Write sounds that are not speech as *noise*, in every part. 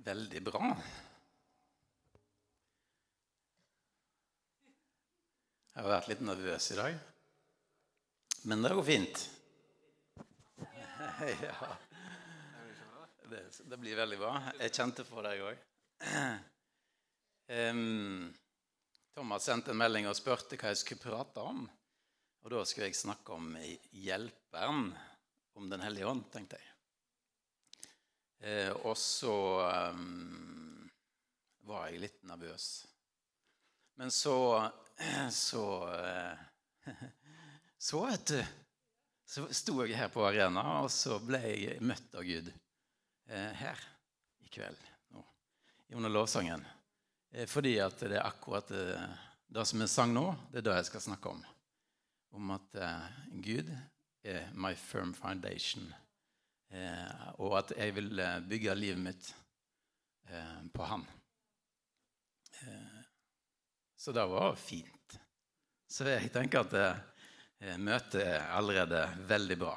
Veldig bra. Jeg har vært litt nervøs i dag. Men det går fint. *laughs* Ja. Det, det blir veldig bra. Jeg kjente for deg òg. Thomas sendte en melding og spurte hva jeg skulle prate om. Og da skulle jeg snakke om hjelperen, om Den hellige ånd, tenkte jeg. Eh, og så um, var jeg litt nervøs. Men så *clears throat* Så eh, *laughs* Så, vet du Så sto jeg her på arena, og så ble jeg møtt av Gud eh, her i kveld. Nå, under lovsangen. Eh, fordi at det er akkurat eh, det som er sang nå, det er det jeg skal snakke om. Om at eh, Gud er my firm foundation. Eh, og at jeg vil eh, bygge livet mitt eh, på. Eh, så det var fint. Så jeg tenker at møtet er allerede veldig bra.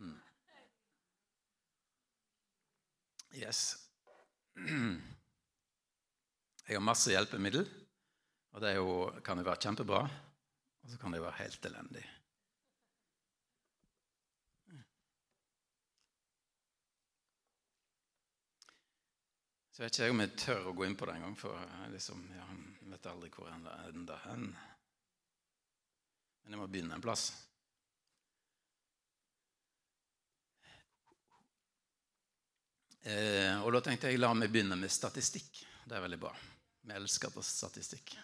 Mm. Yes. Jeg har masse hjelpemiddel, og det jo, kan jo være kjempebra. Og så kan det jo være helt elendig. Så vet ikke jeg om jeg tør å gå inn på det engang, for jeg liksom, ja, vet aldri hvor enda ender hen. Men jeg må begynne en plass. Eh, og da tenkte jeg la meg begynne med statistikk. Det er veldig bra. Vi elsker statistikk.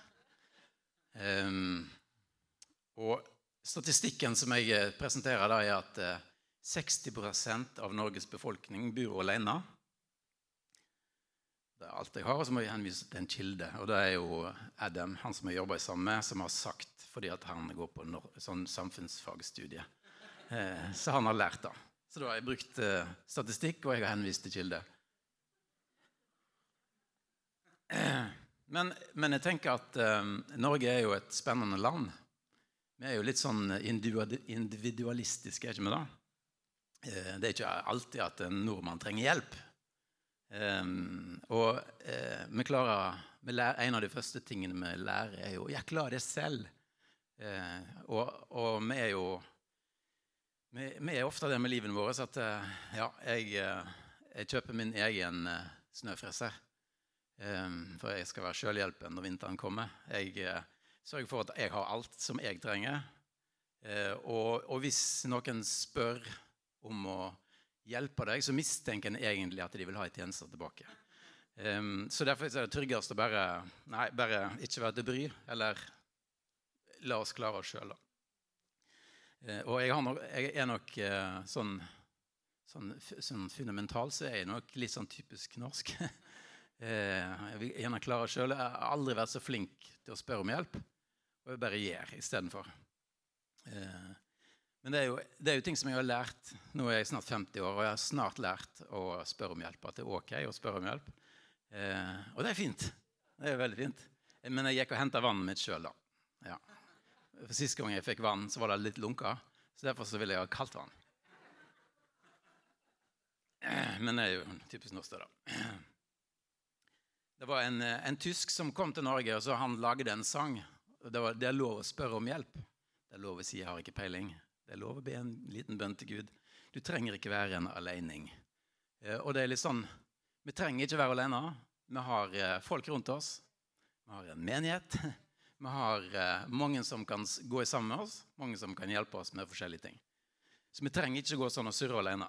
Eh, og statistikken som jeg presenterer, da, er at eh, 60% av Norges befolkning bor alene. Alt jeg har, og så må jeg henvise til en kilde. Og det er jo Adam, han som jeg jobber sammen med, som har sagt fordi at han går på en sånn samfunnsfagstudie. Eh, så han har lært det. Så da har jeg brukt eh, statistikk, og jeg har henvist til kilde. Eh, men, men, jeg tenker at eh, Norge er jo et spennende land. Vi er jo litt sånn individualistiske, er ikke vi da? Eh, det er ikke alltid at en nordmann trenger hjelp. Um, og uh, vi klarer, vi lærer, En av de første tingene vi lærer, er jo 'Jeg klarer det selv'. Uh, og, og, vi er jo vi, vi, er ofte det med livene våre at uh, ja, jeg, jeg, kjøper min egen snøfreser. Um, for jeg skal være sjølhjelpen når vinteren kommer. Jeg sørger for at jeg har alt som jeg trenger. og, og hvis noen spør om å hjelper deg, så mistenker en egentlig at de vil ha en tjeneste tilbake. Um, så Derfor er det tryggest å bare, nei, bare ikke være til bry, eller la oss klare oss sjøl. Uh, og jeg, nok, jeg, er nok uh, sånn, sånn, sånn fundamental så er jeg nok litt sånn typisk norsk. uh, *laughs* jeg vil gjerne klare sjøl. Jeg har aldri vært så flink til å spørre om hjelp. Og jeg bare gjør istedenfor. Uh, men det er, jo, det er, jo, ting som jeg har lært. Nå er jeg snart 50 år, og jeg har snart lært å spørre om hjelp. At det er ok å spørre om hjelp. Eh, og det er fint. Det er veldig fint. Men jeg gikk og henta vannet mitt sjøl, da. Ja. For Sist gang jeg fikk vann, så var det litt lunka. Så derfor så ville jeg ha kaldt vann. Eh, men det er jo typisk norsk, da. Det var en, en, tysk som kom til Norge, og så han lagde en sang. Det, var, det er lov å spørre om hjelp. Det er lov å si 'jeg har ikke peiling'. Det er lov å be en liten bønn til Gud. Du trenger ikke være en aleining. Eh, og det er litt sånn Vi trenger ikke være alene. Vi har eh, folk rundt oss. Vi har en menighet. *laughs* Vi har eh, mange som kan gå sammen med oss, mange som kan hjelpe oss med forskjellige ting. Så vi trenger ikke gå sånn og surre alene.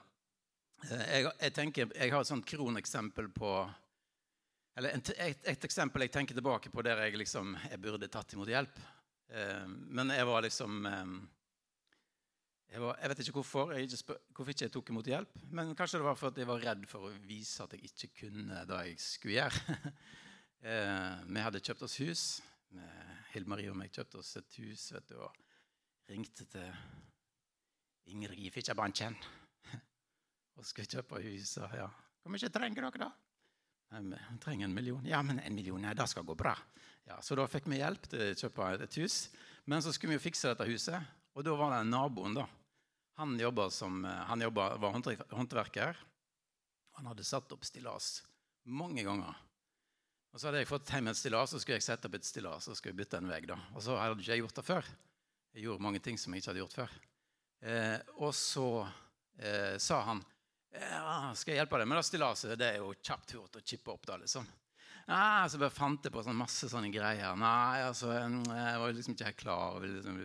Jeg, jeg, tenker, jeg har et sånt kroneksempel på Eller et, et, eksempel jeg tenker tilbake på der jeg liksom jeg burde tatt imot hjelp. Men jeg var liksom jeg, var, jeg, vet ikke hvorfor jeg ikke, spør, hvorfor ikke jeg tok imot hjelp. Men kanskje det var fordi jeg var redd for å vise at jeg ikke kunne det jeg skulle gjøre. *laughs* eh, vi hadde kjøpt oss hus. Hilde Marie og meg kjøpte oss et hus vet du, og ringte til Ingrid Fitjabanchen *laughs* og skulle kjøpe hus. Og ja, hvor mye trenger dere, da? Nei, vi trenger en million. Ja, men en million, nei, det skal gå bra. Ja, så da fikk vi hjelp til å kjøpe et hus. Men så skulle vi jo fikse dette huset. Og da var det naboen, da. Han, som, eh, han jobbet, var håndverker. Han hadde satt opp stillas Mange ganger. Og så hadde jeg fått hjem et stillas, så skulle jeg sette opp et stillas og skulle bytte en vegg. da. Og så hadde ikke jeg gjort det før. Jeg gjorde mange ting som jeg ikke hadde gjort før. Eh, og så eh, sa han ja, skal jeg hjelpe deg med det stillaset? Det er jo kjapt gjort å chippe opp da, liksom. Nei, så bare fant jeg på sånn masse sånne greier. Nei, altså, Jeg var liksom ikke helt klar. Ville, liksom,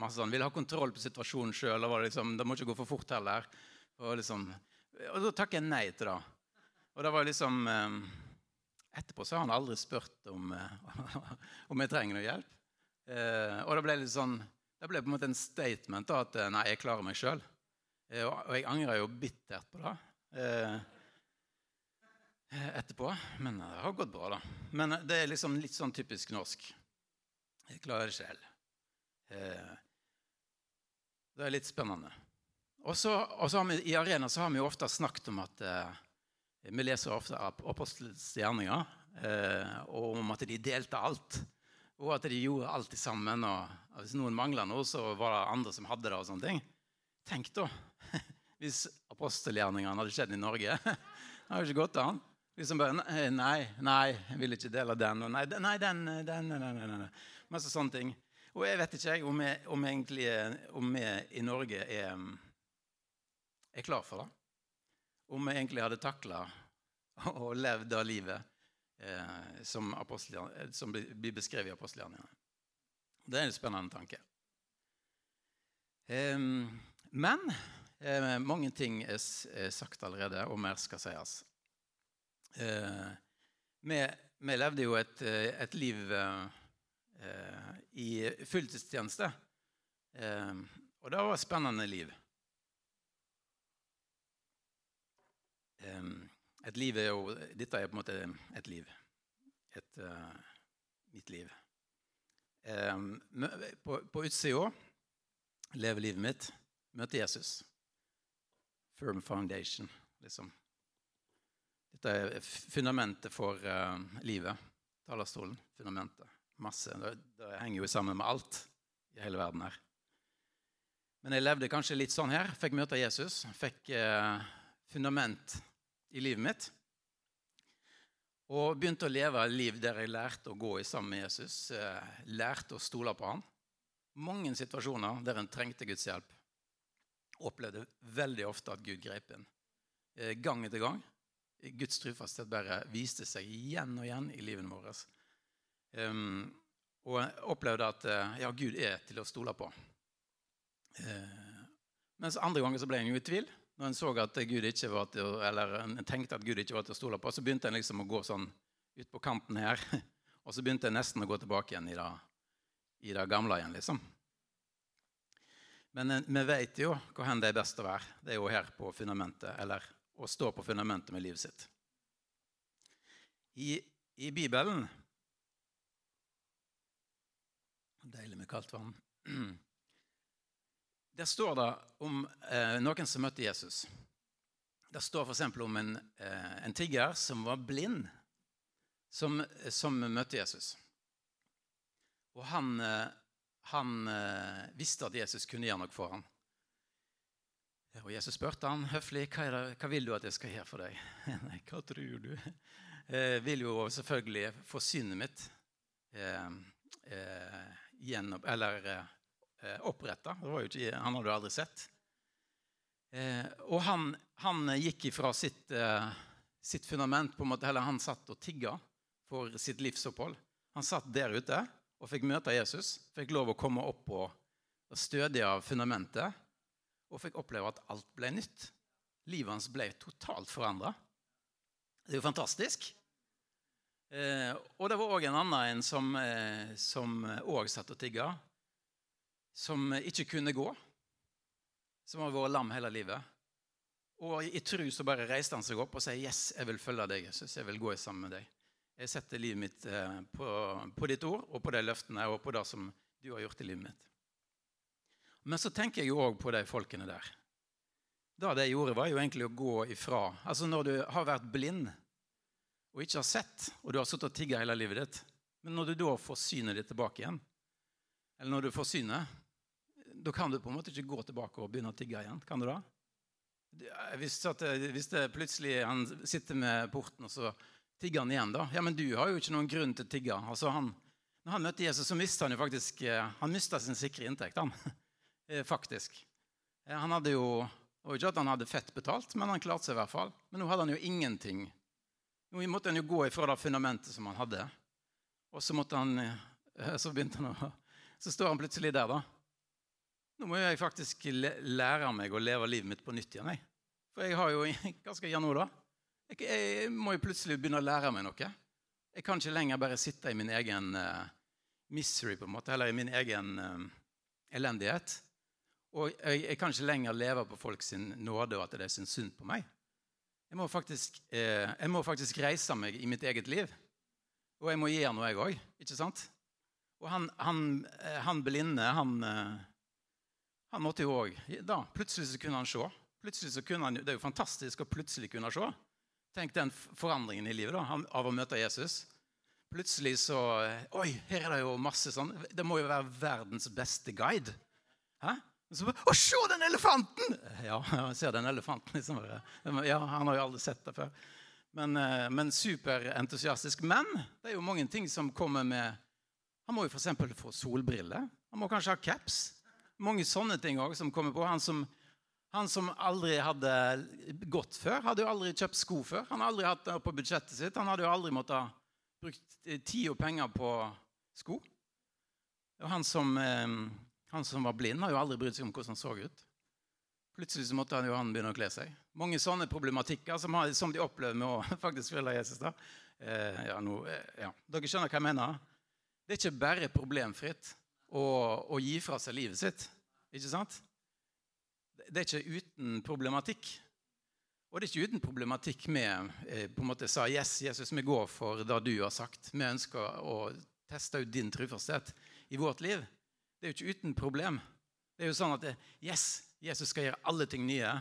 masse sånn. ville ha kontroll på situasjonen sjøl. Liksom, det må ikke gå for fort heller. Og, liksom, og da takker jeg nei til det. Og det var liksom eh, Etterpå så har han aldri spurt om, eh, *laughs* om jeg trenger noe hjelp. Eh, og det ble litt sånn det ble på en måte en statement da, at nei, jeg klarer meg sjøl. Og jeg angrer jo bittert på det etterpå. Men det har gått bra, da. Men det er liksom litt sånn typisk norsk. Jeg klarer det selv. Det er litt spennende. Og så, har vi, I Arena så har vi jo ofte snakket om at eh, vi leser ofte apostelens gjerninger, eh, og om at de delte alt. Og at de gjorde alt sammen. og Hvis noen mangla noe, så var det andre som hadde det. og sånne ting. Tenk da, *laughs* hvis apostelgjerningene hadde skjedd i Norge. *laughs* Det hadde ikke gått an. Liksom bare Nei, nei, jeg vil ikke dele den. Og nei, nei den, den, nei, nei, nei. Masse sånne ting. Og jeg vet ikke om, jeg, om, egentlig, om vi i Norge er, er klar for det. Om vi egentlig hadde takla og levd det livet eh, som, som, blir beskrevet i apostelgjerningene. Det er en spennende tanke. Eh, men eh, mange ting er, er sagt allerede, og mer skal sies. Eh, vi, vi, levde jo et, eh, et liv eh, i fulltidstjeneste. og det var et spennende liv. et liv er jo Dette er på en måte et liv. Et, mitt liv. på, på utsida lever livet mitt. Møter Jesus. Firm foundation, liksom. Dette er fundamentet for uh, livet. Talerstolen. Fundamentet. Masse. Det, det, henger jo sammen med alt i hele verden her. Men jeg levde kanskje litt sånn her. Fikk møte Jesus. Fikk uh, fundament i livet mitt. Og begynte å leve et liv der jeg lærte å gå i sammen med Jesus. Uh, lærte å stole på han. Mange situasjoner der en trengte Guds hjelp. Opplevde veldig ofte at Gud grep inn. Gang etter gang. Guds trufasthet bare viste seg igjen og igjen i livene våre. Um, og jeg opplevde at eh, ja, Gud er til å stole på. Uh, mens andre ganger så ble en jo i tvil. Når en så at Gud ikke var til, eller en tenkte at Gud ikke var til å stole på, så begynte en liksom å gå sånn ut på kanten her. *laughs* Og så begynte en nesten å gå tilbake igjen i det, i det gamle igjen, liksom. Men vi vet jo hvor det er best å være. Det er jo her på fundamentet, eller og står på fundamentet med livet sitt. I, i Bibelen Deilig med kaldt vann. *clears throat* Der står det om eh, noen som møtte Jesus. Det står f.eks. om en, eh, en, tigger som var blind, som, som møtte Jesus. Og han, eh, han eh, visste at Jesus kunne gjøre noe for ham. Og Jesus spurte han høflig hva, det, hva vil du at jeg skal gjøre for deg. *laughs* Hva tror du? *laughs* Jeg vil jo selvfølgelig få synet mitt eh, eh, gjennom, eller eh, oppretta. Han hadde du aldri sett. Eh, og han, han, gikk ifra sitt, eh, sitt, fundament på en måte, eller Han satt og tigga for sitt livsopphold. Han satt der ute og fikk møte Jesus. Fikk lov å komme opp og stødige av fundamentet og fikk oppleve at alt ble nytt. Livet hans ble totalt forandra. Det er jo fantastisk. Eh, og det var òg en annen en som òg eh, satt og tigga, som ikke kunne gå. Som har vært lam hele livet. Og i tru så bare reiste han seg opp og sa yes, jeg vil følge deg. Jesus, jeg vil gå sammen med deg. Jeg setter livet mitt eh, på, på ditt ord og på de løftene og på det som du har gjort i livet mitt. Men så tenker jeg jo òg på de folkene der. Det de gjorde, var jo egentlig å gå ifra. Altså Når du har vært blind og ikke har sett, og du har sittet og tigga hele livet ditt, men når du da får synet ditt tilbake igjen, eller når du får synet, da kan du på en måte ikke gå tilbake og begynne å tigge igjen. Kan du da? hvis, at, hvis det plutselig han sitter med porten, og så tigger han igjen, da Ja, men du har jo ikke noen grunn til å tigge. Altså, han, når han møtte Jesus, så mista han jo faktisk Han mista sin sikre inntekt, han. Faktisk. Han hadde jo og ikke at han hadde fett betalt, men han klarte seg i hvert fall. Men nå hadde han jo ingenting. Nå måtte han jo gå ifra det fundamentet som han hadde. Og så måtte han *laughs* så begynte han å Så står han plutselig der, da. Nå må jeg faktisk lære meg å leve livet mitt på nytt igjen. Jeg. For jeg har jo *laughs* Hva skal jeg gjøre nå, da? Jeg, jeg, må jo plutselig begynne å lære meg noe. Jeg kan ikke lenger bare sitte i min egen uh, misery, på en måte, eller i min egen uh, elendighet. Og jeg, jeg, kan ikke lenger leve på folks nåde og at det syns synd på meg. Jeg må, faktisk, eh, jeg må faktisk reise meg i mitt eget liv. Og jeg må gjøre noe, jeg òg. Ikke sant? Og han, han, han blinde, han han måtte jo òg Plutselig så kunne han se. Plutselig så kunne han, Det er jo fantastisk å plutselig kunne se. Tenk den forandringen i livet da, av å møte Jesus. Plutselig så Oi, her er det jo masse sånn Det må jo være verdens beste guide. Hæ? Så, å, se den elefanten! Ja, *laughs* jeg ser den elefanten. Liksom. Ja, Han har jo aldri sett det før. Men, eh, men superentusiastisk. Men det er jo mange ting som kommer med Han må jo f.eks. få solbriller. Han må kanskje ha caps mange sånne ting også som kommer på. Han som, han som, aldri hadde gått før, hadde jo aldri kjøpt sko før. Han hadde aldri hatt det på budsjettet sitt. Han hadde jo aldri måttet brukt tid og penger på sko. Og han som, eh, han som var blind, har jo aldri brydd seg om hvordan han så ut. Plutselig så måtte han jo han begynne å kle seg. Mange sånne problematikker som, har, som de opplever med å *laughs* faktisk følge Jesus. da. Eh, ja, no, eh, ja. Dere skjønner hva jeg mener? Det er ikke bare problemfritt å, å gi fra seg livet sitt. Ikke sant? Det er ikke uten problematikk. Og det er ikke uten problematikk med eh, på en måte sa yes, Jesus, vi går for det du har sagt. Vi ønsker å teste ut din trofasthet i vårt liv. Det er jo ikke uten problem. Det er jo sånn at det, yes, Jesus skal gjøre alle ting nye.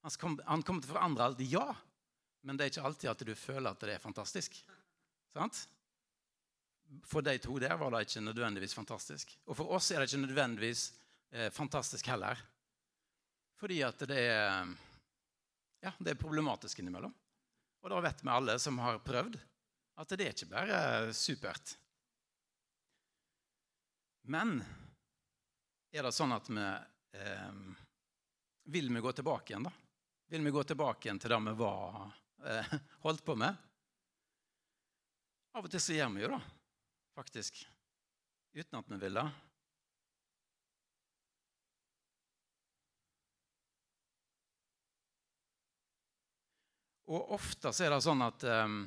Han, skal, han kommer til å forandre alt. Ja, men det er ikke alltid at du føler at det er fantastisk. Sant? For de to der var det ikke nødvendigvis fantastisk. Og for oss er det ikke nødvendigvis eh, fantastisk heller. Fordi at det er, ja, det er problematisk innimellom. Og da vet vi alle som har prøvd, at det er ikke bare supert. Men er det sånn at vi eh, Vil vi gå tilbake igjen, da? Vil vi gå tilbake igjen til det vi var eh, holdt på med? Av og til så gjør vi jo det faktisk. Uten at vi vil det. Og ofte så er det sånn at um,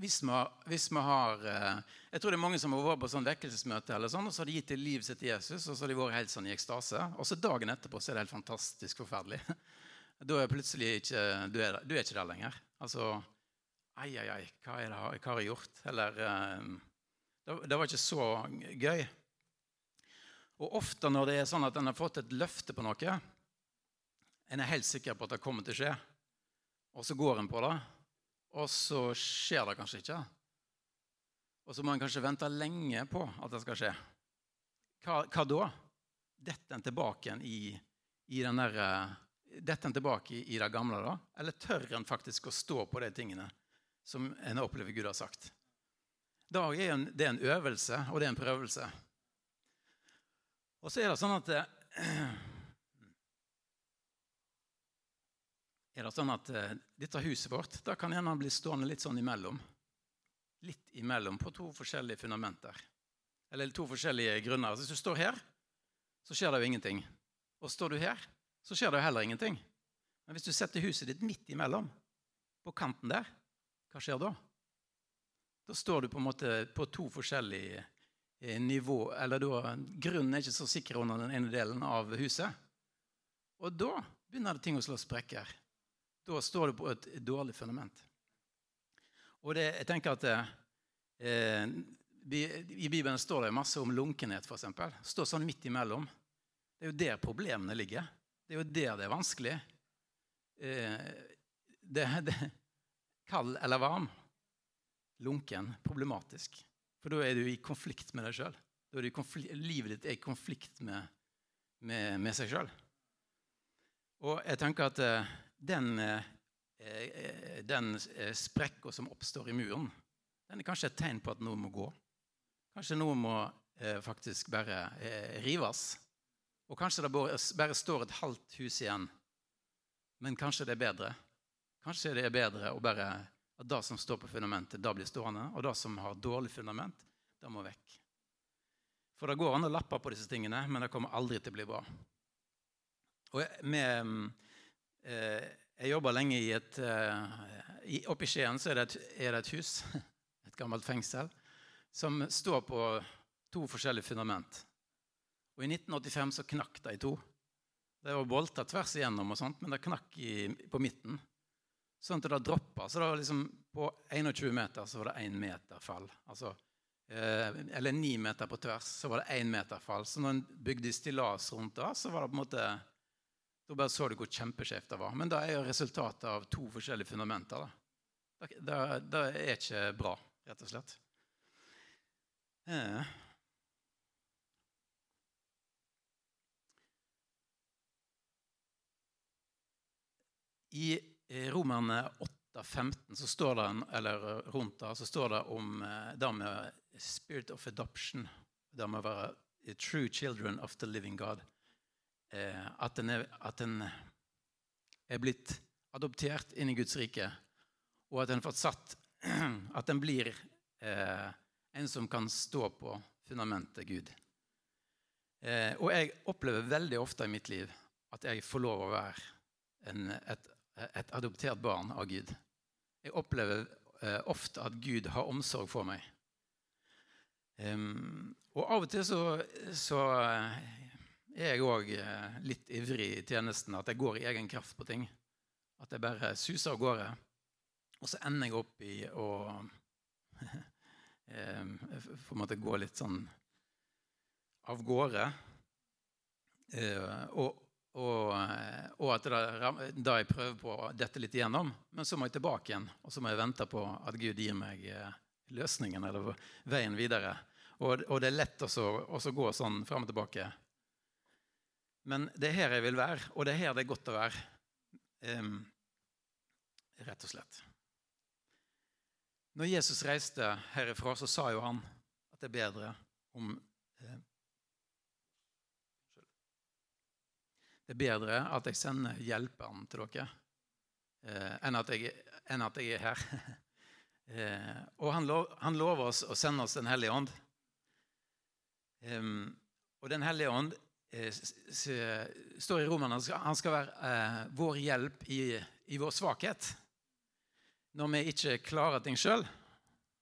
hvis, vi, hvis, vi, har uh, Jeg tror det er mange som har vært på sånn vekkelsesmøte, eller sånn, og så har de gitt livet sitt til Jesus, og så har de vært helt sånn i ekstase. Og så dagen etterpå så er det helt fantastisk forferdelig. *laughs* Da er plutselig ikke Du er, du er ikke der lenger. Altså Ai, ai, ai, hva, det, hva har jeg gjort? Eller uh, det var ikke så gøy. Og ofte når det er sånn at en har fått et løfte på noe, en er helt sikker på at det kommer til å skje, og så går en på det, og så skjer det kanskje ikke. Og så må en kanskje vente lenge på at det skal skje. Hva, hva da? Detter en tilbake i, i den derre Detter en tilbake i, det gamle, da? Eller tør en faktisk å stå på de tingene som en opplever Gud har sagt? Dag er det en øvelse, og det er en prøvelse. Og så er det sånn at Er det sånn at uh, dette huset vårt da kan gjerne bli stående litt sånn imellom. Litt imellom på to forskjellige fundamenter. Eller to forskjellige grunner. Hvis du står her, så skjer det jo ingenting. Og står du her, så skjer det jo heller ingenting. Men hvis du setter huset ditt midt imellom, på kanten der, hva skjer da? Da står du på en måte på to forskjellige eh, nivå, eller da, Grunnen er ikke så sikker under den ene delen av huset. Og da begynner det ting å slå sprekker. Da står du på et dårlig fundament. Og det, jeg tenker at eh, I Bibelen står det masse om lunkenhet, f.eks. Står sånn midt imellom. Det er jo der problemene ligger. Det er jo der det er vanskelig. Eh, det, det, kald eller varm lunken, problematisk. For da er du i konflikt med deg sjøl. Livet ditt er i konflikt med, med, med seg sjøl. Og jeg tenker at eh, den, eh, den sprekka som oppstår i muren, den er kanskje et tegn på at noe må gå. Kanskje noe må faktisk bare rives. Og kanskje det bare står et halvt hus igjen. Men kanskje det er bedre. Kanskje det er bedre å bare at det som står på fundamentet, da blir stående. Og det som har dårlig fundament, det må vekk. For det går an å lappe på disse tingene, men det kommer aldri til å bli bra. Og med, eh, jeg jobba lenge i et eh, Oppe i Skien så er det, et, er det et hus, *laughs* et gammelt fengsel, som står på to forskjellige fundament. Og I 1985 så knakk det i to. Det var bolter tvers igjennom, og sånt, men det knakk i, på midten. Sånn at det droppa. Så det var liksom på 21 meter så var det 1 meter fall. Altså, eh, eller ni meter på tvers så var det 1 meter fall. Så når en bygde stillas rundt det, så var det på en måte Da bare så du hvor kjempeskjevt det var. Men det er jo resultatet av to forskjellige fundamenter. da. Det, det, det er ikke bra, rett og slett. Eh. I Romerne 8,15 så står det, eller rundt der, så står det om eh, det med spirit of adoption. Det med å være true children of the living God. Eh, at en er, at en er blitt adoptert inn i Guds rike, og at en har satt *clears throat* At en blir eh, en som kan stå på fundamentet Gud. Eh, og jeg opplever veldig ofte i mitt liv at jeg får lov å være en, et et adoptert barn av Gud. Jeg opplever eh, ofte at Gud har omsorg for meg. Um, og av og til så, så er jeg òg eh, litt ivrig i tjenesten. At jeg går i egen kraft på ting. At jeg bare suser av gårde. Og så ender jeg opp i å *laughs* på en måte gå litt sånn av gårde. Uh, og, og, eh, og, at da jeg prøver på å dette litt igjennom, men så må jeg tilbake igjen. Og så må jeg vente på at Gud gir meg eh, løsningen eller veien videre. Og, og det er lett å gå sånn fram og tilbake. Men det er her jeg vil være, og det er her det er godt å være. Um, rett og slett. Når Jesus reiste herifra, så sa jo han at det er bedre om eh, Det er bedre at jeg sender hjelperen til dere eh, enn, at jeg, enn, at jeg, er her. *laughs* eh, og han, lov, han, lover oss å sende oss Den hellige ånd. Og Den hellige ånd står i Romerne han skal være eh, vår hjelp i, i, vår svakhet. Når vi ikke klarer ting sjøl,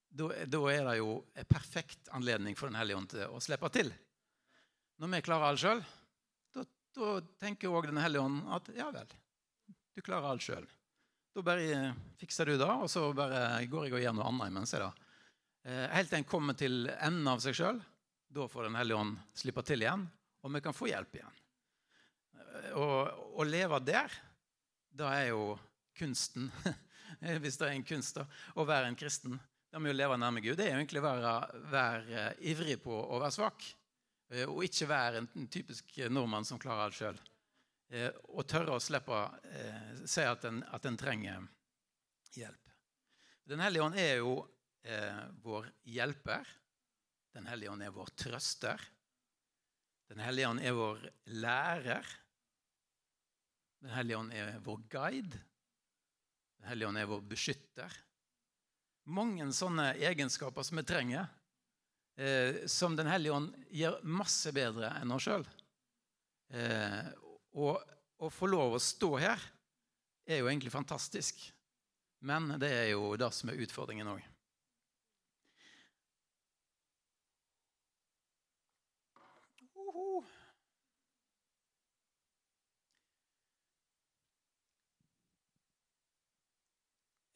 da er det jo en perfekt anledning for Den hellige ånd til å slippe til. Når vi klarer alt sjøl, da tenker òg Den hellige ånd at ja vel, du klarer alt sjøl. Da bare fikser du det, og så bare går jeg og gjør noe annet imens. da. Eh, helt til en kommer til enden av seg sjøl. Da får Den hellige ånd slippe til igjen, og vi kan få hjelp igjen. Å leve der, da er jo kunsten *laughs* Hvis det er en kunst, da, å være en kristen. da må vi jo leve nærme Gud det er jo egentlig å være, være ivrig på å være svak. Eh, og ikke være en typisk nordmann som klarer alt sjøl. Eh, og tørre å slippe å eh, si at en, at en trenger hjelp. Den hellige ånd er jo eh, vår hjelper. Den hellige ånd er vår trøster. Den hellige ånd er vår lærer. Den hellige ånd er vår guide. Den hellige ånd er vår beskytter. Mange sånne egenskaper som vi trenger eh, som Den hellige ånd gjør masse bedre enn oss sjøl. Eh, og å få lov å stå her er jo egentlig fantastisk. Men det er jo det som er utfordringen òg.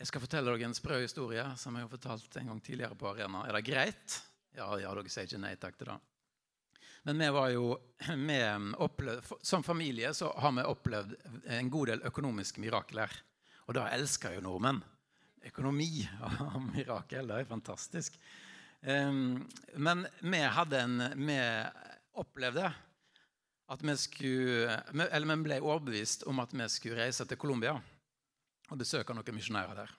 Jeg skal fortelle dere en sprø historie som jeg har fortalt en gang tidligere på Arena. Er det greit? Ja, ja, dere sier ikke nei takk til det. Men vi var jo opplevd, som familie så har vi opplevd en god del økonomiske mirakler. Og det elsker jo nordmenn. Økonomi *laughs* og mirakel, det er fantastisk. Men vi, en, vi opplevde at vi skulle Eller vi ble overbevist om at vi skulle reise til Colombia og besøke noen misjonærer der.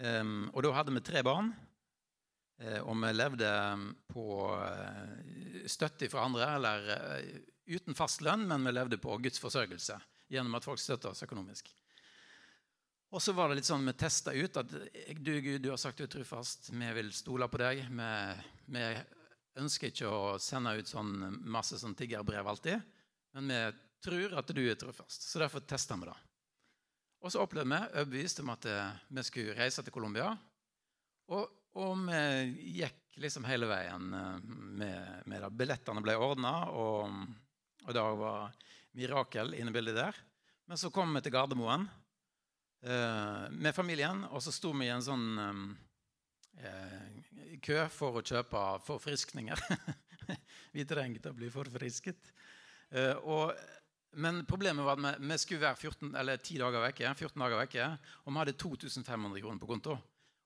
Um, og da hadde vi tre barn. Eh, og vi levde på eh, støtte fra andre, eller eh, uten fast lønn, men vi levde på Guds forsørgelse gjennom at folk støtta oss økonomisk. Og så var det litt sånn vi testa ut at du Gud, du har sagt du er trufast. Vi vil stole på deg. Vi, vi ønsker ikke å sende ut sånn masse sånn tiggerbrev alltid, men vi tror at du er trufast. Så derfor testa vi det. Og så opplevde vi overbevist om at eh, vi skulle reise til Colombia. Og, og, vi gikk liksom hele veien eh, med, med det. Billettene ble ordna, og, og det var mirakel inne i bildet der. Men så kom vi til Gardermoen eh, med familien, og så sto vi i en sånn um, uh, kø for å kjøpe forfriskninger. *laughs* vi trengte å bli forfrisket. Eh, og men problemet var at vi, skulle være 14, eller 10 dager vekke, 14 dager vekke, og vi hadde 2500 kroner på konto.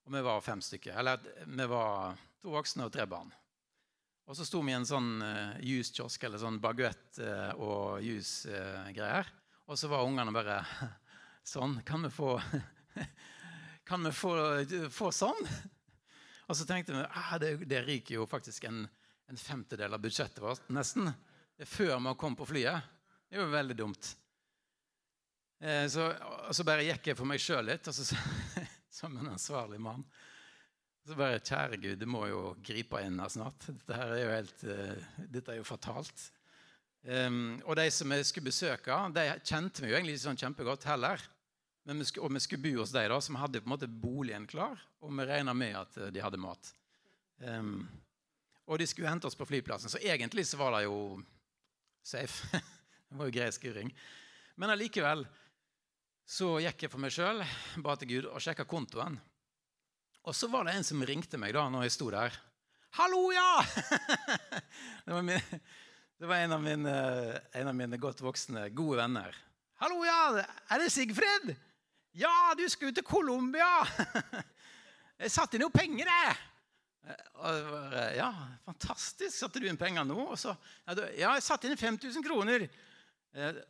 Og vi var fem stykker. Eller vi var to voksne og tre barn. Og så sto vi i en sånn uh, juskiosk eller sånn baguett uh, og juicegreier. Uh, og så var ungene bare *laughs* Sånn. Kan vi få *laughs* Kan vi få, få sånn? Og så tenkte vi ah, det, det ryker jo faktisk en, en femtedel av budsjettet vårt, nesten. Før vi kom på flyet. Det er jo veldig dumt. Eh, så, så, bare gikk jeg for meg sjøl litt, og så, *laughs* som en ansvarlig mann. Så bare Kjære Gud, det må jo gripe inn her snart. Dette er jo helt, uh, dette er jo fatalt. Um, og de som vi skulle besøke, de kjente vi jo egentlig ikke sånn kjempegodt heller. Men vi skulle, og vi skulle bo hos de da, som hadde på en måte boligen klar, og vi regna med at de hadde mat. Um, og de skulle hente oss på flyplassen, så egentlig så var det jo safe. *laughs* Det var jo grei skuring. Men allikevel så gikk jeg for meg sjøl, ba til Gud og sjekka kontoen. Og så var det en som ringte meg da når jeg sto der. 'Hallo, ja!' *laughs* det, var min, det var, en av, mine, en av mine godt voksne, gode venner. 'Hallo, ja! Er det Sigfrid?' 'Ja, du skulle til Colombia!' *laughs* 'Jeg satte inn noe penger, jeg.' Ja, fantastisk. Satte du inn penger nå? Og så, ja, jeg satte inn 5000 kroner. Eh,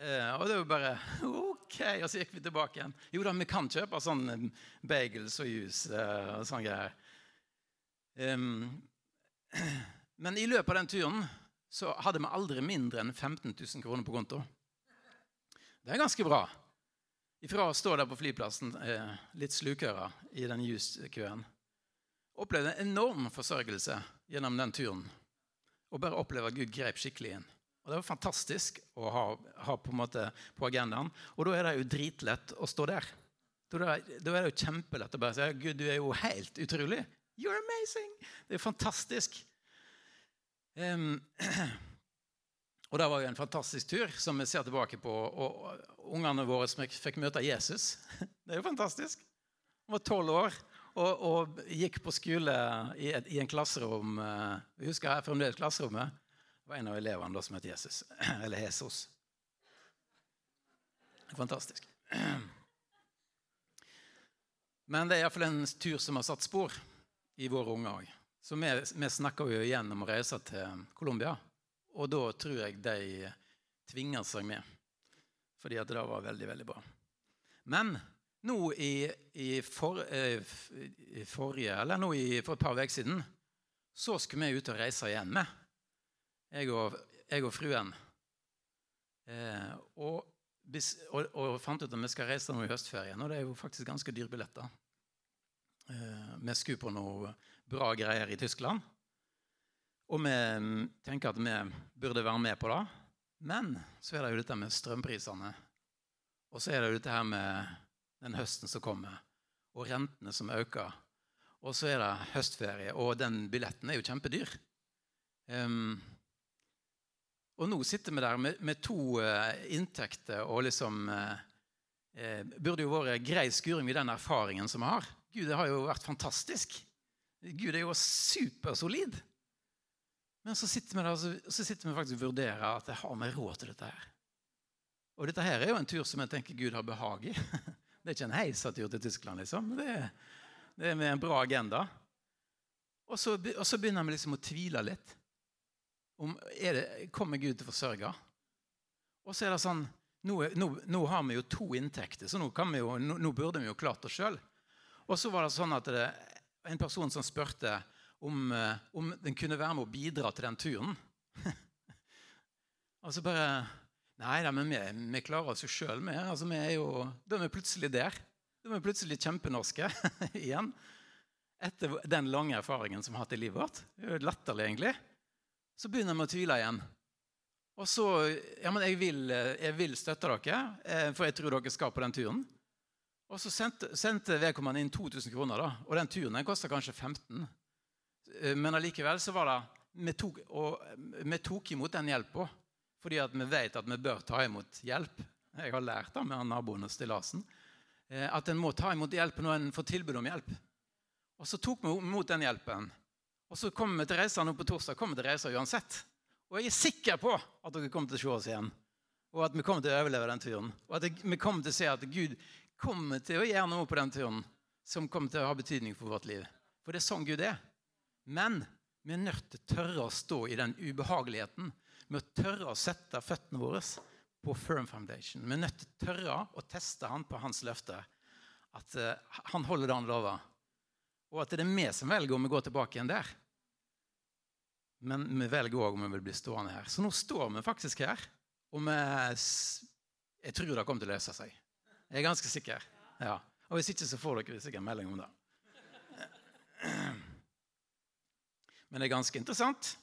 eh, og det var bare *laughs* OK. Og så gikk vi tilbake igjen. Jo da, vi kan kjøpe sånn eh, bagels og juice eh, og sånne greier. Um, *clears throat* men i løpet av den turen så hadde vi aldri mindre enn 15 000 kroner på konto. Det er ganske bra. Ifra å stå der på flyplassen eh, litt slukøra i den juicekøen opplevde en enorm forsørgelse gjennom den turen. Og bare oppleve at Gud grep skikkelig inn. Og Det var fantastisk å ha, ha på, på, agendaen. Og da er det jo dritlett å stå der. Da er, er det jo kjempelett å bare si Gud, du er jo helt utrolig. You're amazing! Det er fantastisk. Um, *clears throat* og det var jo en fantastisk tur som vi ser tilbake på. Og ungene våre som fikk møte Jesus. *laughs* Det er jo fantastisk. Han var tolv år og, og, gikk på skole i, et, i en klasserom. Vi jeg husker jeg fremdeles klasserommet. Det var en av elevene da som het Jesus. *clears throat* Eller Jesus. Fantastisk. *clears throat* Men det er iallfall en tur som har satt spor i våre unger òg. Så vi, vi snakker jo igjen om å reise til Colombia. Og da tror jeg de tvinger seg med. Fordi at det var veldig, veldig bra. Men nå i, i, for, eh, i forrige, eller nå i, for et par uker siden så skulle vi ut og reise igjen med jeg og, jeg og fruen. Eh, og, og, og, fant ut at vi skal reise nå i høstferien. Og det er jo faktisk ganske dyre billetter. Eh, vi skulle på noe bra greier i Tyskland. Og vi mm, tenker at vi burde være med på det. Men så er det jo dette med strømprisene. Og så er det jo dette her med den høsten som kommer, og rentene som øker. Og så er det høstferie, og den billetten er jo kjempedyr. Um, og nå sitter vi der med, med to uh, inntekter og liksom uh, Burde jo vært grei skuring i den erfaringen som vi har. Gud, det har jo vært fantastisk. Gud er jo supersolid. Men så sitter vi der så, så sitter vi faktisk og vurderer at jeg har vi råd til dette her. Og dette her er jo en tur som jeg tenker Gud har behag i. *laughs* Det er ikke en heisatur til Tyskland, liksom. Det det er med en bra agenda. Og så, og så begynner vi liksom å tvile litt. Om det, kommer Gud til å forsørge. Og så er det sånn nå, nå, nå, har vi jo to inntekter, så nå, jo, nå burde vi jo klart oss sjøl. Og så var det sånn at det en person som spurte om, eh, om den kunne være med å bidra til den turen. *laughs* og så bare Nei da, men vi, vi klarer oss jo sjøl, vi. Altså, vi er jo, da er vi plutselig der. Da er vi plutselig kjempenorske *laughs* igjen. Etter den lange erfaringen som vi har hatt i livet vårt. Det er jo latterlig, egentlig. Så begynner vi å tvile igjen. Og så Ja, men jeg vil, jeg vil støtte dere, eh, for jeg tror dere skal på den turen. Og så sendte, sendte vedkommende inn 2000 kroner, da, og den turen den kosta kanskje 15 eh, Men allikevel så var det vi tok, vi tok imot den hjelpa fordi vi vet at vi bør ta imot hjelp. Jeg har lært det med naboen og stillasen. Eh, at en må ta imot hjelp når en får tilbud om hjelp. Og så tok vi imot den hjelpen. Og så kommer vi til reisa nå på torsdag. kommer vi til reisa uansett. Og jeg er sikker på at dere kommer til å se oss igjen. Og at vi kommer til å overleve den turen. Og at vi kommer til å se at Gud kommer til å gjøre noe på den turen som kommer til å ha betydning for vårt liv. For det er sånn Gud er. Men vi er nødt til å tørre å stå i den ubehageligheten med å tørre å sette føttene våre på firm foundation. Vi er nødt til å tørre å teste han på hans løfte. At uh, han holder det han lover. Og at det er vi som velger om vi går tilbake igjen der. Men vi velger òg om vi vil bli stående her. Så nå står vi faktisk her. Og vi, jeg tror det kommer til å løse seg. Jeg er ganske sikker. Ja. Og hvis ikke, så får dere sikkert en melding om det. Men det er ganske interessant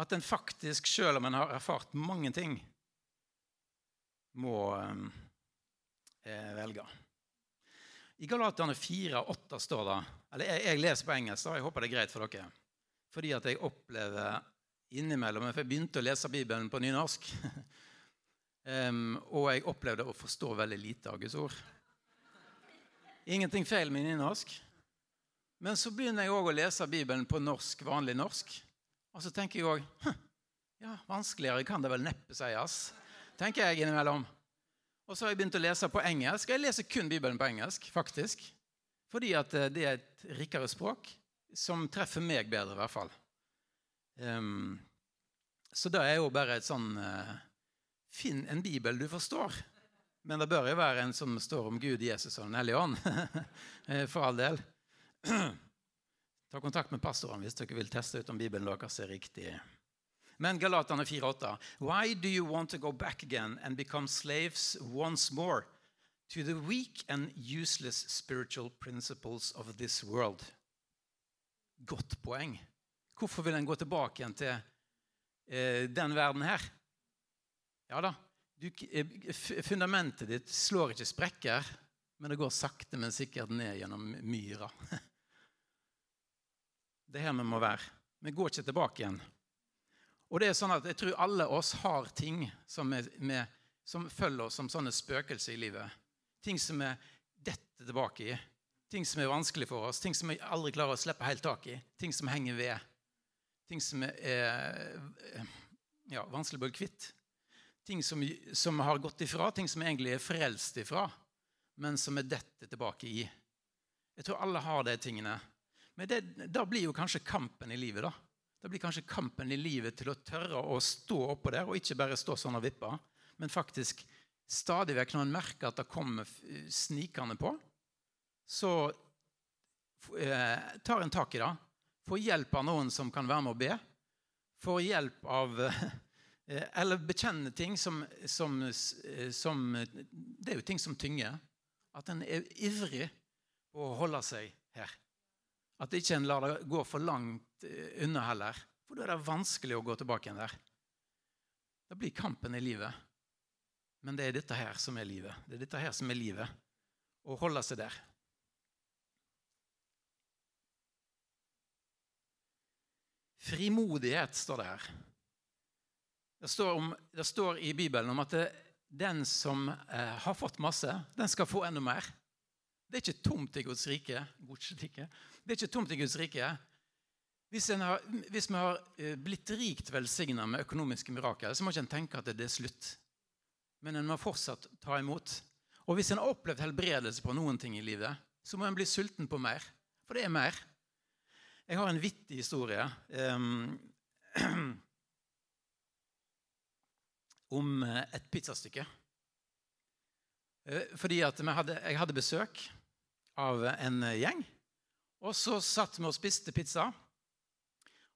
at en faktisk, selv om en har erfart mange ting, må eh, velge. I Galaterne 4,8 står det eller jeg, jeg, leser på engelsk, og jeg håper det er greit for dere. Fordi at jeg opplever innimellom For jeg begynte å lese Bibelen på nynorsk. *laughs* Um, og jeg opplevde å forstå veldig lite av Guds ord. Ingenting feil med nynorsk. Men så begynner jeg òg å lese Bibelen på norsk, vanlig norsk. Og så tenker jeg òg ja, vanskeligere kan det vel neppe sies. tenker jeg innimellom. Og så har jeg begynt å lese på engelsk. Jeg leser kun Bibelen på engelsk, faktisk. Fordi at eh, det er et rikere språk som treffer meg bedre, i hvert fall. Um, så det er jo bare et sånn uh, Finn en bibel du forstår. Men det bør jo være en som står om Gud, Jesus og Den hellige ånd. *laughs* Eh, for all del. *clears throat* Ta kontakt med pastoren hvis dere vil teste ut om Bibelen deres er riktig. Men Galaterne 4,8.: Why do you want to go back again and become slaves once more to the weak and useless spiritual principles of this world? Godt poeng. Hvorfor vil en gå tilbake igjen til eh, den verden her? Ja da, du, eh, fundamentet ditt slår ikke sprekker, men det går sakte, men sikkert ned gjennom myra. *laughs* Det er her vi må være. Vi går ikke tilbake igjen. Og det er sånn at Jeg tror alle oss har ting som, er, med, som følger oss som sånne spøkelser i livet. Ting som vi detter tilbake i. Ting som er vanskelig for oss, ting som vi aldri klarer å slippe helt tak i. Ting som henger ved. Ting som er ja, vanskelig å bli kvitt ting som, som har gått ifra, ting som egentlig er frelst ifra, men som er dette tilbake i. Jeg tror alle har de tingene. Men det, da blir jo kanskje kampen i livet, da. Det blir kanskje kampen i livet til å tørre å stå oppå der, og ikke bare stå sånn og vippe, men faktisk stadig vekk når en merker at det kommer snikende på, så eh, tar en tak i det. Får hjelp av noen som kan være med å be. Får hjelp av Eh, *laughs* eller bekjenne ting som, som, eh, som, Det er jo ting som tynger. At en er ivrig på å holde seg her. At ikke en lar det gå for langt eh, unna heller. For da er det vanskelig å gå tilbake igjen der. Det blir kampen i livet. Men det er dette her som er livet. Det er dette her som er livet. Å holde seg der. Frimodighet står det her. Det står, om, det står, i Bibelen om at det, den som eh, har fått masse, den skal få enda mer. Det er ikke tomt i Guds rike. Det er ikke tomt i Guds rike. Hvis, har, hvis vi har eh, blitt rikt velsigna med økonomiske mirakler, så må ikke en tenke at det er slutt. Men en må fortsatt ta imot. Og hvis en har opplevd helbredelse på noen ting i livet, så må en bli sulten på mer. For det er mer. Jeg har en vittig historie. Um, *clears throat* om eh, et pizzastykke. Eh, fordi at hadde, jeg hadde besøk av en gjeng. Og så satt vi og spiste pizza.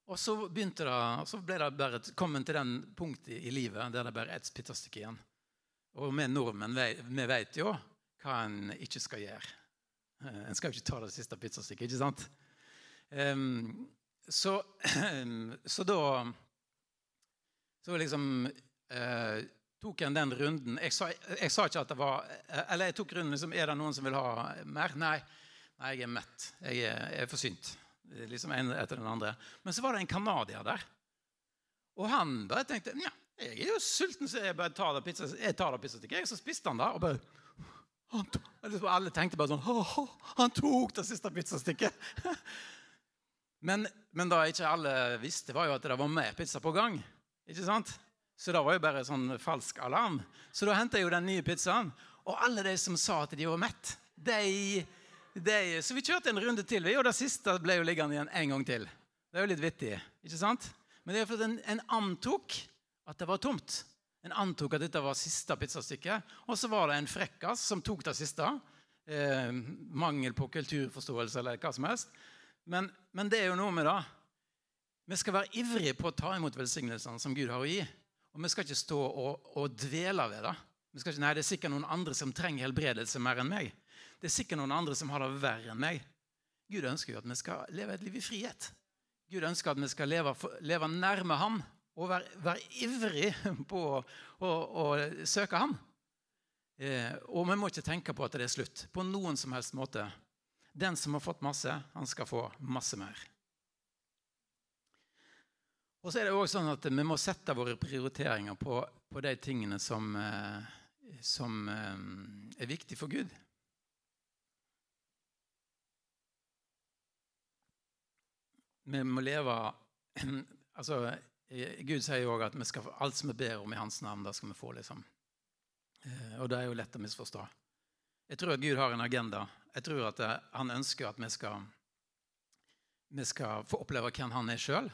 Og så begynte det, så ble det bare kommet til den punktet i livet der det bare er et pizzastykke igjen. Og vi nordmenn vi vet jo hva en ikke skal gjøre. Eh, en skal jo ikke ta det siste pizzastykket, ikke sant? Um, så, *clears throat* så, da Så liksom uh, tok en den runden. Jeg sa, jeg sa, ikke at det var Eller jeg tok runden liksom, Er det noen som vil ha mer? Nei. Nei, jeg er mett. Jeg er, jeg er forsynt. Liksom en etter den andre. Men så var det en canadier der. Og han bare tenkte ja, jeg er jo sulten, så jeg bare tar det pizza, jeg tar det pizzastykket. Så spiste han det. og bare han liksom Alle tenkte bare sånn Han tok det siste pizzastykket! *laughs* Men, men da ikke alle visste, var jo at det var mer pizza på gang. Ikke sant? Så det var jo bare sånn falsk alarm. Så da henta jeg jo den nye pizzaen. Og alle de som sa at de var mett, de, de Så vi kjørte en runde til, og det siste ble jo liggende igjen en gang til. Det er jo litt vittig, ikke sant? Men det er fordi en, en antok at det var tomt. En antok at dette var siste pizzastykke. Og så var det en frekkas som tok det siste. Eh, mangel på kulturforståelse eller hva som helst. Men, men, det er jo noe med det. Vi skal være ivrige på å ta imot velsignelsene som Gud har å gi. Og vi skal ikke stå og, og dvele ved det. Vi skal ikke, nei, Det er sikkert noen andre som trenger helbredelse mer enn meg. Det er sikkert noen andre som har det verre enn meg. Gud ønsker jo at vi skal leve et liv i frihet. Gud ønsker at vi skal leve, leve nærme Ham og være, være ivrig *laughs* på å, å, å søke ham. Eh, og vi må ikke tenke på at det er slutt på noen som helst måte. Den som har fått masse, han skal få masse mer. Og så er det også sånn at Vi må sette våre prioriteringer på, på de tingene som, eh, som eh, er viktige for Gud. Vi må leve *clears throat* altså, Gud sier jo òg at vi skal få alt som vi ber om i Hans navn, da skal vi få. liksom. Eh, og det er jo lett å misforstå. Jeg tror at Gud har en agenda. Jeg tror at eh, Han ønsker at vi skal, vi skal få oppleve hvem Han er sjøl.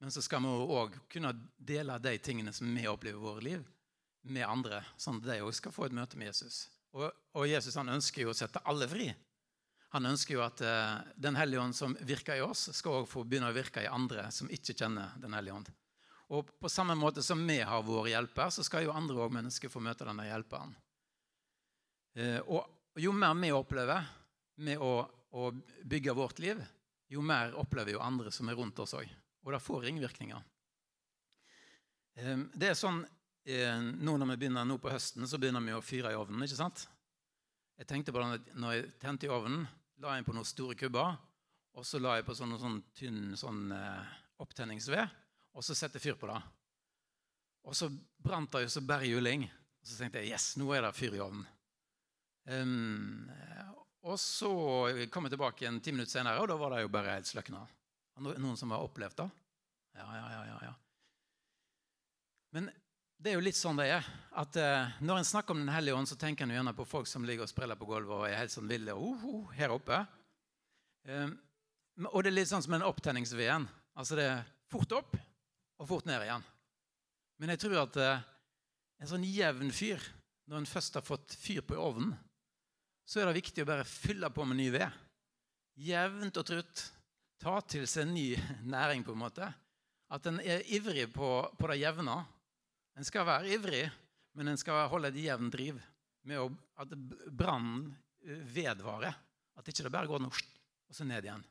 Men så skal vi òg kunne dele de tingene som vi opplever i våre liv, med andre, sånn at de òg skal få et møte med Jesus. Og, og Jesus han ønsker jo å sette alle fri. Han ønsker jo at uh, Den hellige ånd som virker i oss, skal også få begynne å virke i andre som ikke kjenner Den hellige ånd. Og på samme måte som vi har vår hjelper, så skal jo andre også mennesker få møte denne hjelperen. Eh, og jo mer vi opplever med å, å, bygge vårt liv, jo mer opplever jo andre som er rundt oss òg. Og det får ringvirkninger. Eh, det er sånn eh, nå når vi begynner nå på høsten, så begynner vi å fyre i ovnen. ikke sant? Jeg tenkte på det når jeg tente i ovnen, la jeg på noen store kubber. Og så la jeg på sånn, sånn tynn sånn, opptenningsved og så sette fyr på det. Og så brant det jo så bare juling. Og så tenkte jeg yes, nå er det fyr i ovnen. Um, og så kom jeg tilbake en ti minutter senere, og da var det jo bare helt sløkna. Noen som har opplevd det? Ja, ja, ja, ja. Men det er jo litt sånn det er. At eh, Når en snakker om Den hellige ånd, så tenker en gjerne på folk som ligger og spreller på gulvet og er helt sånn ville uh, uh, her oppe. Um, og det er litt sånn som en opptenningsveden. Altså det er fort opp, og fort ned igjen. Men jeg tror at eh, en sånn jevn fyr, når en først har fått fyr på ovnen, så er det viktig å bare fylle på med ny ved. Jevnt og trutt. Ta til seg ny *laughs* næring, på en måte. At en er ivrig på, på det jevne. En skal være ivrig, men en skal holde et jevnt driv. Med at brannen eh, vedvarer. At ikke det bare går norsk, og så ned igjen.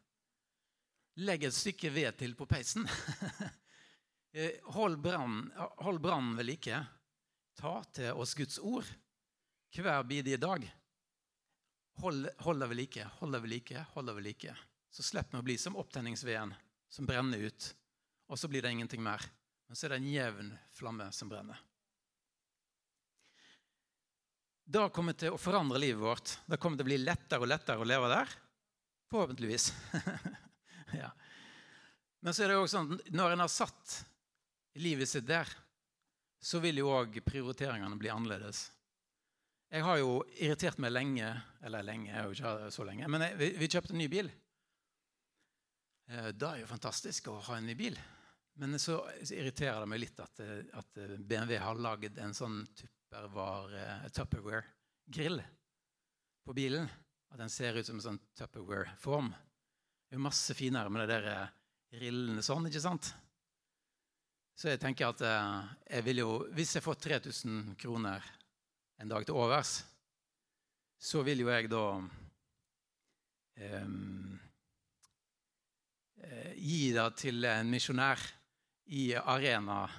Legg et stykke ved til på peisen. *laughs* Eh, hold brannen ved like. Ta til oss Guds ord hver bidige dag. Hold, hold det ved like, hold det ved like, hold det ved like. Så slipper vi å bli som opptenningsveden som brenner ut, og så blir det ingenting mer. Men så er det en jevn flamme som brenner. Det kommer til å forandre livet vårt. Det kommer til å bli lettere og lettere å leve der. Forhåpentligvis. *laughs* ja. Men så er det jo også sånn når en har satt livet sitt der, så vil jo òg prioriteringene bli annerledes. Jeg har jo irritert meg lenge Eller lenge, jeg har jo ikke så lenge. Men jeg, vi, vi, kjøpte en ny bil. Eh, det er jo fantastisk å ha en ny bil. Men så irriterer det meg litt at, eh, at BMW har lagd en sånn Tupperware-grill på bilen. At den ser ut som en sånn Tupperware-form. Det er masse finere med de der rillene sånn, ikke sant? Så jeg tenker at jeg vil jo, hvis jeg får 3000 kroner en dag til overs, så vil jo jeg da um, gi det til en misjonær i arena, eh,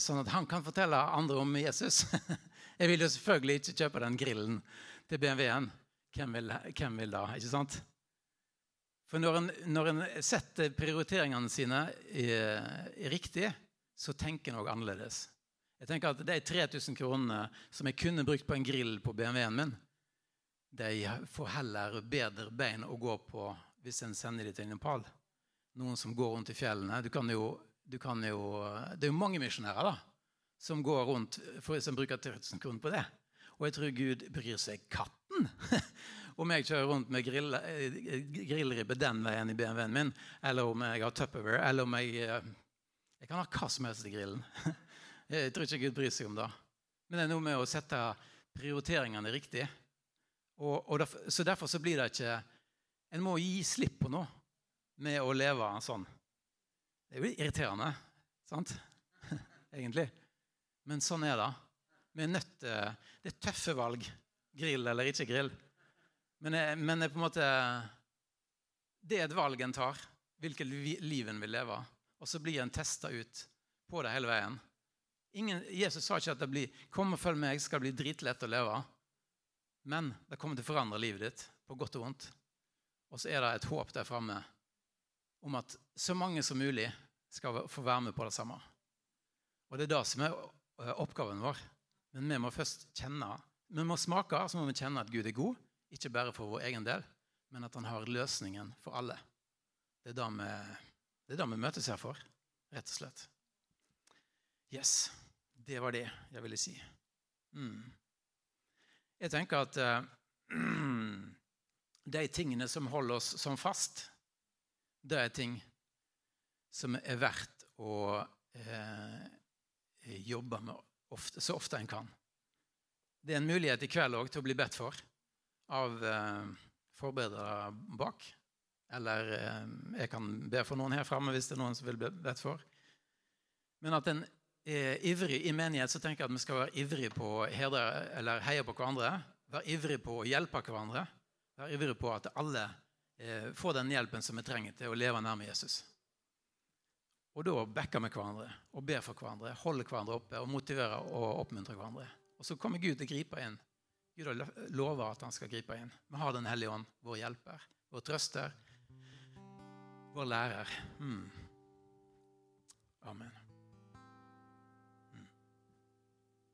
sånn at han kan fortelle andre om Jesus. *laughs* Jeg vil jo selvfølgelig ikke kjøpe den grillen til BMW-en. Hvem hvem vil da? ikke sant? For når en, når en setter prioriteringene sine i, i riktig, så tenker en òg annerledes. Jeg tenker at De 3000 kronene som jeg kunne brukt på en grill på BMW-en min, de får heller bedre bein å gå på hvis en sender dem til Nepal. Noen som går rundt i fjellene. Du kan jo du kan jo, det er jo mange misjonærer da, som går rundt for, som bruker 1000 kroner på det. Og jeg tror Gud bryr seg katten *laughs* om jeg kjører rundt med grill, grillribbe den veien i BMW-en min, eller om jeg har Tupperware, eller om jeg Jeg kan ha hva som helst i grillen. *laughs* Jeg tror ikke Gud bryr seg om det. Men det er noe med å sette prioriteringene riktig. Og, og derfor, så derfor så blir det ikke En må gi slipp på noe med å leve sånn. Det blir irriterende, sant? *laughs* Egentlig. Men sånn er det. Vi er nødt til Det er tøffe valg. Grill eller ikke grill. Men, jeg, men jeg på en måte Det er et valg en tar. Hvilket liv en vil leve. Og så blir en testa ut på det hele veien. Ingen, Jesus sa ikke at det blir 'Kom og følg meg, skal bli dritlett å leve'. Men det kommer til å forandre livet ditt, på godt og vondt. Og så er det et håp der framme om at så mange som mulig skal få være med på det samme. Og det er det som er eh, oppgaven vår. Men vi må først kjenne Vi må smake, så må vi kjenne at Gud er god. Ikke bare for vår egen del, men at han har løsningen for alle. Det er det vi, det er det vi møtes her for, rett og slett. Yes. Det var det jeg ville si. Mm. Jeg tenker at uh, *clears throat* de tingene som holder oss som fast, det er ting som er verdt å eh, jobbe med ofte, så ofte en kan. Det er en mulighet i kveld òg til å bli bedt for av eh, forberedere bak. Eller eh, jeg kan be for noen her framme hvis det er noen som vil bli bedt for. Men at en er ivrig i menighet, så tenker jeg at vi skal være ivrig på å heie på hverandre. Være ivrig på å hjelpe hverandre. Være ivrig på at alle eh, få den hjelpen som vi trenger til å leve nærme Jesus. Og da backer vi hverandre og ber for hverandre, holder hverandre oppe og motiverer og oppmuntrer hverandre. Og så kommer Gud til å gripe inn. Gud lover at han skal gripe inn. Vi har Den hellige ånd, vår hjelper, vår trøster, vår lærer. Mm. Amen.